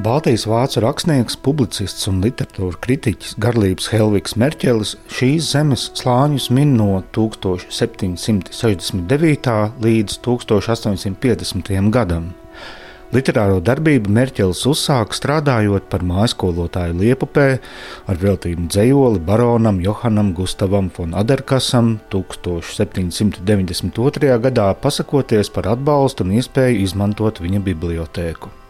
Baltijas vācu rakstnieks, publicists un literatūra kritiķis Garlības Helvigs Merķelis šīs zemes slāņus min no 1769. līdz 1850. gadam. Literāro darbību Merķelis uzsāka strādājot par mājskolotāju Liepupē ar veltījumu dzējoli baronam Johanam Gustavam von Aderkasam 1792. gadā pasakoties par atbalstu un iespēju izmantot viņa bibliotēku.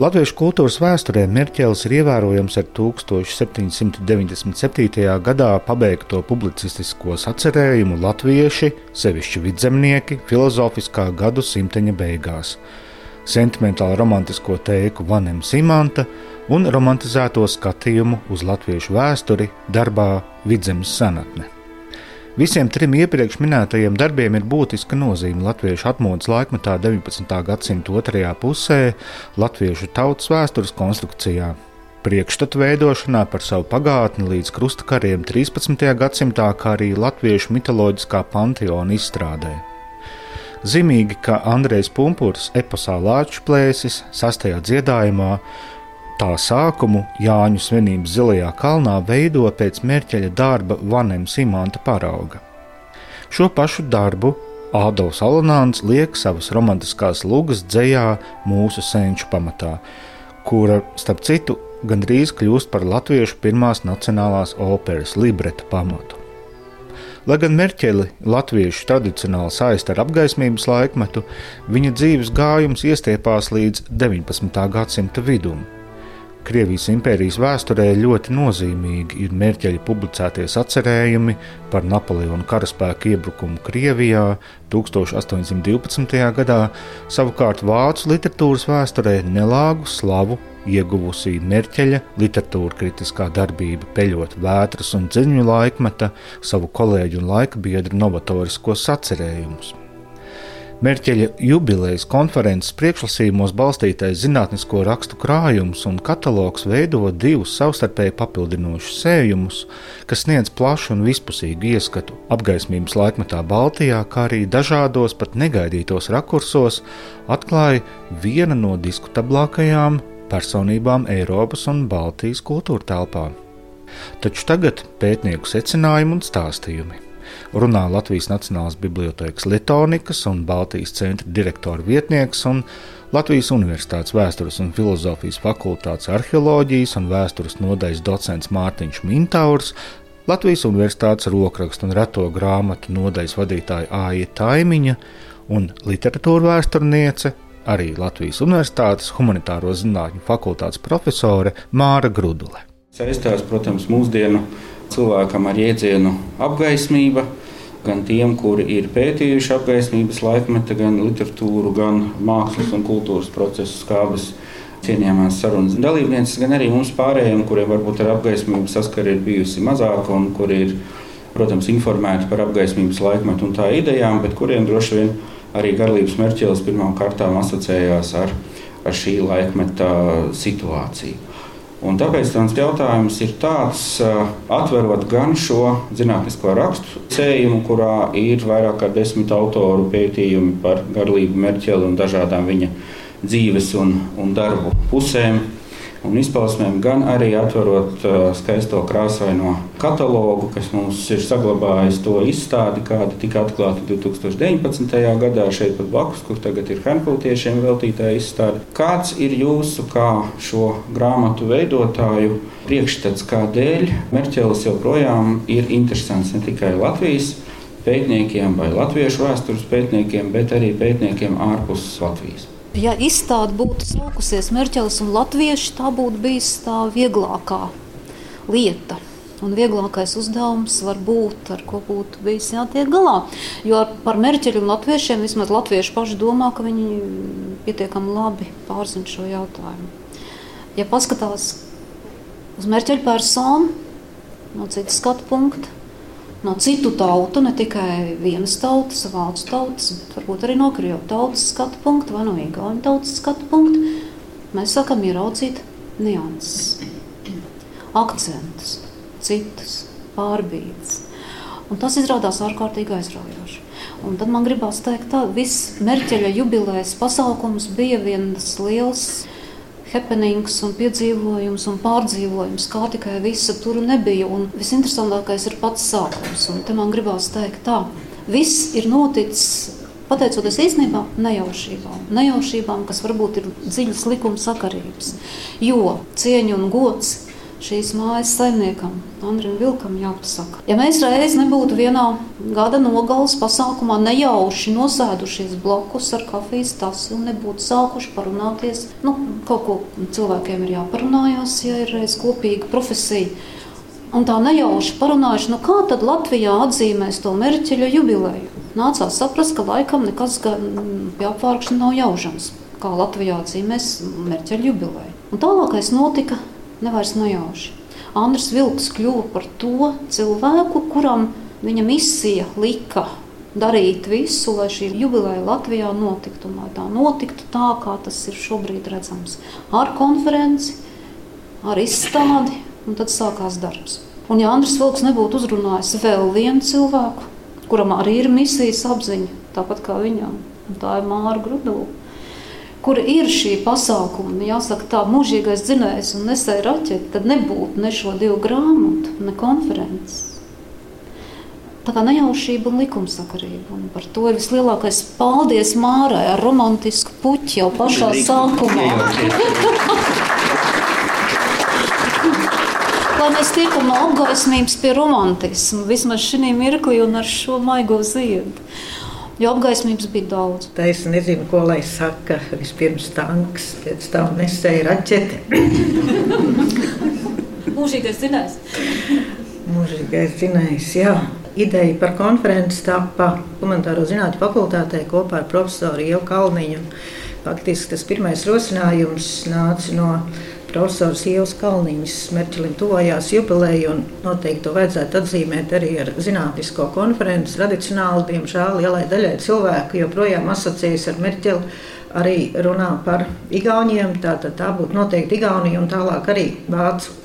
Latviešu kultūras vēsturē Merķēlis ir ievērojams ar 1797. gadā pabeigto publicistisko sacerējumu Latvieši, sevišķi vidzemnieki, filozofiskā gadu simteņa beigās, sentimentālu romantisko teiku Vanem Simanta un romantizēto skatījumu uz latviešu vēsturi darbā Vidzemes senatne. Visiem trim iepriekš minētajiem darbiem ir būtiska nozīme latviešu atmodas laikmetā 19. gadsimta otrajā pusē, latviešu tautas vēstures konstrukcijā, priekšstatu veidošanā par savu pagātni līdz krustakariem 13. gadsimtā, kā arī latviešu mitoloģiskā panteona izstrādē. Zīmīgi, ka Andrejs Punkurs eposā Lāču plēsis, sastajā dziedājumā, Tā sākumu Jāņu svinības Zilajā kalnā veido pēc mērķeļa darba Vanem Simanta parauga. Šo pašu darbu Ādams Alanāns liek savas romantiskās lugas dzējā mūsu senču pamatā, kura, starp citu, gandrīz kļūst par latviešu pirmās nacionālās operas libreta pamatu. Lai gan Merķeli latviešu tradicionāli saista ar apgaismības laikmetu, viņa dzīves gājums iestiepās līdz 19. gadsimta vidum. Krievijas impērijas vēsturē ļoti nozīmīgi ir mērķeļi publicētie sacerējumi par Napoleona karaspēka iebrukumu Krievijā 1812. gadā, savukārt vācu literatūras vēsturē nelāgu slavu ieguvusī Merķeļa literatūra kritiskā darbība, peļot vētras un dziļu laikmeta, savu kolēģu un laika biedru novatoriskos sacerējumus. Mērķeļa jubilejas konferences priekšlasījumos balstītais zinātnisko rakstu krājums un katalogs veido divus savstarpēji papildinošus sējumus, kas sniedz plašu un vispusīgu ieskatu apgaismības laikmetā Baltijā, kā arī dažādos pat negaidītos rakursos atklāja viena no diskutablākajām personībām Eiropas un Baltijas kultūra telpā. Taču tagad pētnieku secinājumi un stāstījumi runā Latvijas Nacionālās Bibliotēkas Lietonikas un Baltijas centra direktora vietnieks un Latvijas Universitātes vēstures un filozofijas fakultātes arheoloģijas un vēstures nodaļas docents Mārtiņš Mintaurs, Latvijas Universitātes rokrakstu un reto grāmatu nodaļas vadītāja Aija Taimiņa un literatūra vēsturniece arī Latvijas Universitātes humanitāro zinātņu fakultātes profesore Māra Grudule. Saistās, protams, mūsdienu cilvēkam ar jēdzienu apgaismība. Gan tiem, kuri ir pētījuši apgaismības laikmetu, gan literatūru, gan mākslas un kultūras procesu skābes cienījamās sarunas dalībnieces, gan arī mums pārējiem, kuriem varbūt ar apgaismību saskara ir bijusi mazāka un kuri ir, protams, informēti par apgaismības laikmetu un tā idejām, bet kuriem droši vien arī garlības mērķēlis pirmām kārtām asociējās ar, ar šī laikmeta situāciju. Un tāpēc mans jautājums ir tāds, atverot gan šo zinātnisko rakstu cējumu, kurā ir vairāk kā desmit autoru pētījumi par garlīgu mērķeli un dažādām viņa dzīves un, un darbu pusēm un izpausmēm, gan arī atverot uh, skaisto krāsaino katalogu, kas mums ir saglabājis to izstādi, kāda tika atklāta 2019. gadā šeit pat blakus, kur tagad ir Hankultiešiem veltītā izstāde. Kāds ir jūsu kā šo grāmatu veidotāju priekšstats, kādēļ Merķelis joprojām ir interesants ne tikai Latvijas pētniekiem vai latviešu vēstures pētniekiem, bet arī pētniekiem ārpus Latvijas? Ja izstāde būtu sākusies Merķelis un Latvieši, tā būtu bijis tā vieglākā lieta. Un vieglākais uzdevums var būt, ar ko būtu bijis jātiek galā. Jo par mērķeļu un latviešiem vismaz latvieši paši domā, ka viņi pietiekami labi pārzina šo jautājumu. Ja paskatās uz mērķeļu personu no citas skatu punkta, no citu tautu, ne tikai vienas tautas, vācu tautas, bet varbūt arī no krievu tautas skatu punkta vai no igauņu tautas skatu punkta, mēs sākam ieraudzīt nianses, akcentus, citus, pārbīdes. Un tas izrādās ārkārtīgi aizraujoši. Un tad man gribās teikt, ka viss Merķeļa jubilejas pasākums bija viens liels happenings un piedzīvojums un pārdzīvojums, kā tikai visa tur nebija. Un visinteresantākais ir pats sākums. Un te man gribās teikt tā, viss ir noticis pateicoties īstenībā nejaušībām. Nejaušībām, kas varbūt ir dziļas likuma sakarības. Jo cieņa un gods šīs mājas saimniekam, Andrim Vilkam, jāpasaka. Ja mēs reiz nebūtu vienā gada nogalas pasākumā nejauši nosēdušies blakus ar kafijas tasi un nebūtu sākuši parunāties, nu, kaut ko cilvēkiem ir jāparunājās, ja ir reiz kopīga profesija. Un tā nejauši parunājuši, nu kā tad Latvijā atzīmēs to Merķeļa jubileju. Nācās saprast, ka laikam nekas pie apvārkšana nav jaužams, kā Latvijā atzīmēs Merķeļa jubileju. Un tālākais notika nevairs nejauši. Andris Vilks kļuva par to cilvēku, kuram viņa misija lika darīt visu, lai šī jubileja Latvijā notiktu, un lai tā notiktu tā, kā tas ir šobrīd redzams. Ar konferenci, ar izstādi, un tad sākās darbs. Un ja Andris Vilks nebūtu uzrunājis vēl vienu cilvēku, kuram arī ir misijas apziņa, tāpat kā viņam, un tā ir Māra Grudova, kur ir šī pasākuma, nu, jāsaka, tā mūžīgais dzinējs un nesēja raķeti, tad nebūtu ne šo divu grāmatu, ne konferences. Tā kā nejaušība un likumsakarība. Un par to ir vislielākais paldies Mārai ar romantisku puķi jau pašā sākumā. Lai mēs tiekam no apgaismības pie romantismu, vismaz šī mirklī un ar šo maigo ziedu jo apgaismības bija daudz. Tā es nezinu, ko lai saka. Vispirms tanks, pēc tam nesēja raķete. Mūžīgais zinājums. Mūžīgais zinājums, jā. Ideja par konferenci tapa Humanitāro zinātņu fakultātē kopā ar profesoru Ievu Kalniņu. Faktiski tas pirmais rosinājums nāca no profesors Ievas Kalniņas Merķelim tuvojās jubileja, un noteikti to vajadzētu atzīmēt arī ar zinātnisko konferenci. Tradicionāli, diemžēl, lielai daļai cilvēku joprojām asociējas ar Merķeli, arī runā par Igauniem. Tā, tā, tā būtu noteikti Igaunija un tālāk arī Vācu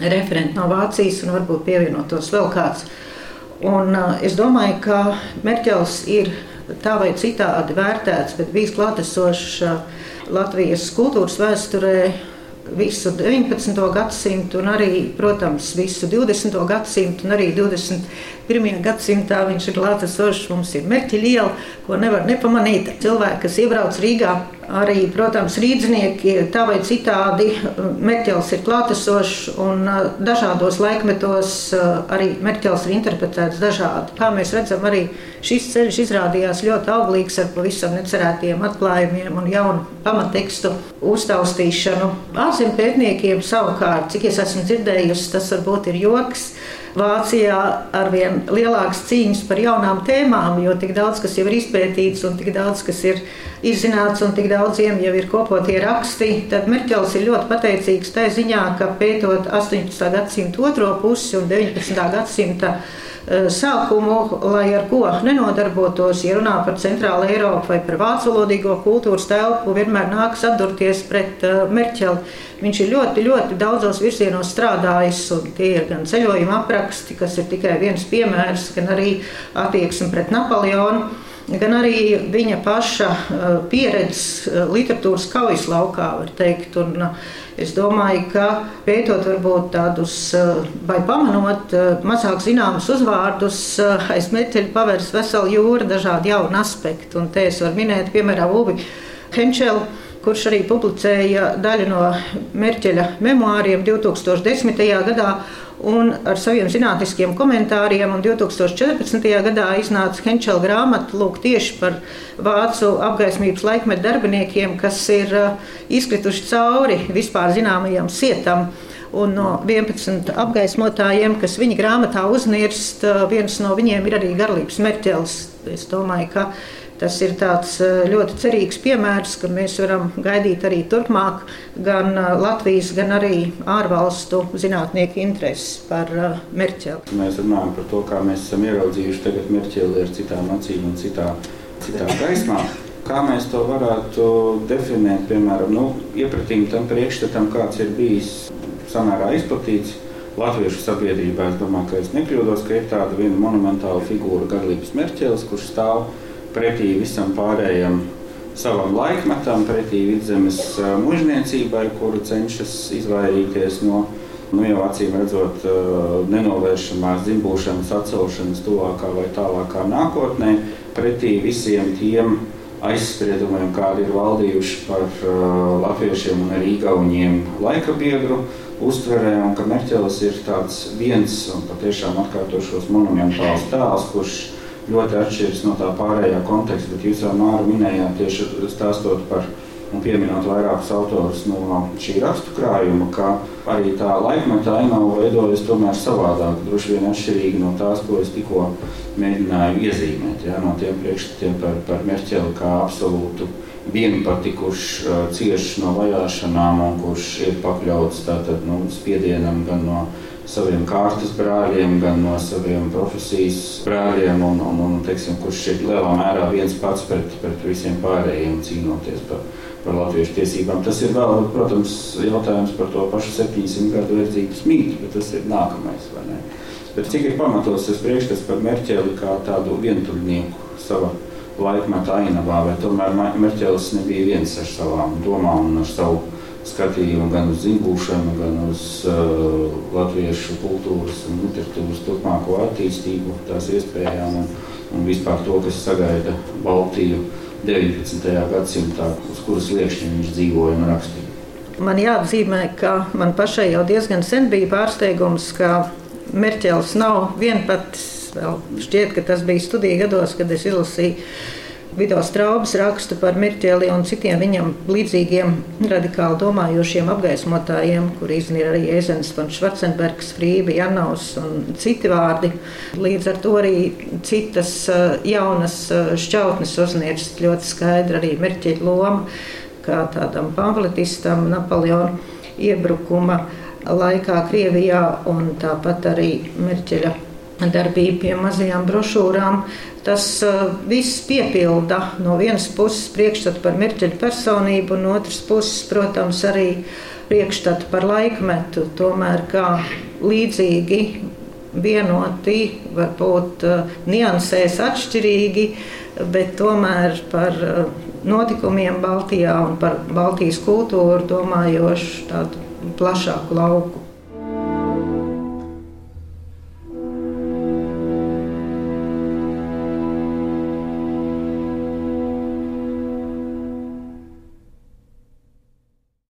referenti no Vācijas un varbūt pievienotos vēl kāds. Un, uh, es domāju, ka Merķels ir tā vai citādi vērtēts, bet bijis klātesošs uh, Latvijas kultūras vēsturē visu 19. gadsimtu, un arī, protams, visu 20. gadsimtu, un arī 21. gadsimtā viņš ir klātesošs. Mums ir Merķa iela, ko nevar nepamanīt. Cilvēki, kas iebrauc Rīgā, arī, protams, rīznieki tā vai citādi Merķels ir klātesošs, un dažādos laikmetos arī Merķels ir interpretēts dažādi. Kā mēs redzam, arī šis ceļš izrādījās ļoti auglīgs ar pavisam necerētiem atklājumiem un jaunu pamattekstu uztaustīšanu. Ārzemju pētniekiem savukārt, cik es esmu dzirdējusi, tas varbūt ir joks. Vācijā arvien lielākas cīņas par jaunām tēmām, jo tik daudz kas jau ir izpētīts un tik daudz kas ir izzināts un tik daudziem jau ir kopotie raksti. Tad Merķels ir ļoti pateicīgs tajā ziņā, ka pētot 18. gadsimta otro pusi un 19. gadsimta sākumu, lai ar ko nenodarbotos, ja runā par centrālu Eiropu vai par vācu valodīgo kultūras telpu, vienmēr nākas atdurties pret uh, Merķeli. Viņš ir ļoti, ļoti daudzos virzienos strādājis, un tie ir gan ceļojuma apraksti, kas ir tikai viens piemērs, gan arī attieksme pret Napoleonu gan arī viņa paša eh, pieredze literatūras kaujas laukā, var teikt. Un, Es domāju, ka pētot varbūt tādus vai pamanot mazāk zināmus uzvārdus, aiz metāla pavērs veselu jūru dažādu jaunu aspektu. Un te es varu minēt, piemēram, Ubi Henčelu kurš arī publicēja daļu no Merķeļa memoāriem 2010. gadā un ar saviem zinātniskiem komentāriem. Un 2014. gadā iznāca Henčela grāmata lūk, tieši par vācu apgaismības laikmetu darbiniekiem, kas ir uh, izkrituši cauri vispār zināmajam sietam. Un no 11 apgaismotājiem, kas viņa grāmatā uznirst, uh, viens no viņiem ir arī Garlīps Merķels. Es domāju, ka Tas ir eh, ļoti cerīgs piemērs, ka mēs varam gaidīt arī turpmāk gan eh, Latvijas, gan arī ārvalstu zinātnieku intereses par eh, Merķeli. Mēs runājam par to, kā mēs esam ieraudzījuši tagad Merķeli ar citām acīm un citā, citā gaismā. Kā mēs to varētu definēt, piemēram, nu, iepratīm tam priekšstatam, kāds ir bijis samērā izplatīts latviešu sabiedrībā. Es domāju, ka es nekļūdos, ka ir tāda viena monumentāla figūra, Garlības Merķelis, kurš stāv pretī visam pārējam savam laikmetam, pretī vidzemes mužniecībai, kuru cenšas izvairīties no nu, jau acīm redzot, nenovēršamās dzimbūšanas atcelšanas tuvākā vai tālākā nākotnē, pretī visiem tiem aizspriedumiem, kādi ir valdījuši par latviešiem un arī igauniem laika biedru uztverē, un ka Merķelis ir tāds viens un patiešām atkārtošos monumentāls tēls, kurš ļoti atšķiras no tā pārējā konteksta, bet jūs jau Māru minējāt tieši stāstot par un pieminot vairākus autorus no šī rakstu krājuma, ka arī tā laikmetā ainava veidojas tomēr savādāk, droši vien atšķirīgi no tās, ko es tikko mēģināju iezīmēt. Ja, no tiem priekšstatiem par, par Merķeli kā absolūtu vienpati, kurš uh, cieš no vajāšanām un kurš ir pakļauts tātad, nu, spiedienam gan no saviem kārtas brāļiem, gan no saviem profesijas brāļiem, un, un, un teiksim, kurš ir lielā mērā viens pats pret, pret visiem pārējiem cīnoties par, par latviešu tiesībām. Tas ir vēl, protams, jautājums par to pašu 700 gadu verdzības mītu, bet tas ir nākamais. Bet cik ir pamatots tas priekšstats par Merķeli kā tādu vientuļnieku savā laikmetā ainavā, vai tomēr Merķelis nebija viens ar savām domām un ar savu skatījumu gan uz zīmēšanu, gan uz uh, latviešu kultūras un literatūras turpmāko attīstību, tās iespējām un, un vispār to, kas sagaida Baltiju 19. gadsimtā, uz kuras liekšņa viņš dzīvoja un rakstīja. Man jāatzīmē, ka man pašai jau diezgan sen bija pārsteigums, ka Merķels nav vienpats. Vēl šķiet, ka tas bija studiju gados, kad es izlasīju Vido Straubas rakstu par Mirķeli un citiem viņam līdzīgiem radikāli domājošiem apgaismotājiem, kur iznīra arī Ezens, von Schwarzenbergs, Frība, Janaus un citi vārdi. Līdz ar to arī citas eh, jaunas eh, šķautnes uzniedz ļoti skaidri arī Mirķeļa loma, kā tādam pamfletistam Napoleona iebrukuma laikā Krievijā un tāpat arī Mirķeļa darbība pie mazajām brošūrām. Tas uh, viss piepilda no vienas puses priekšstatu par mirķeļu personību, un otras puses, protams, arī priekšstatu par laikmetu. Tomēr kā līdzīgi, vienoti, varbūt uh, niansēs atšķirīgi, bet tomēr par uh, notikumiem Baltijā un par Baltijas kultūru domājošu tādu plašāku lauku.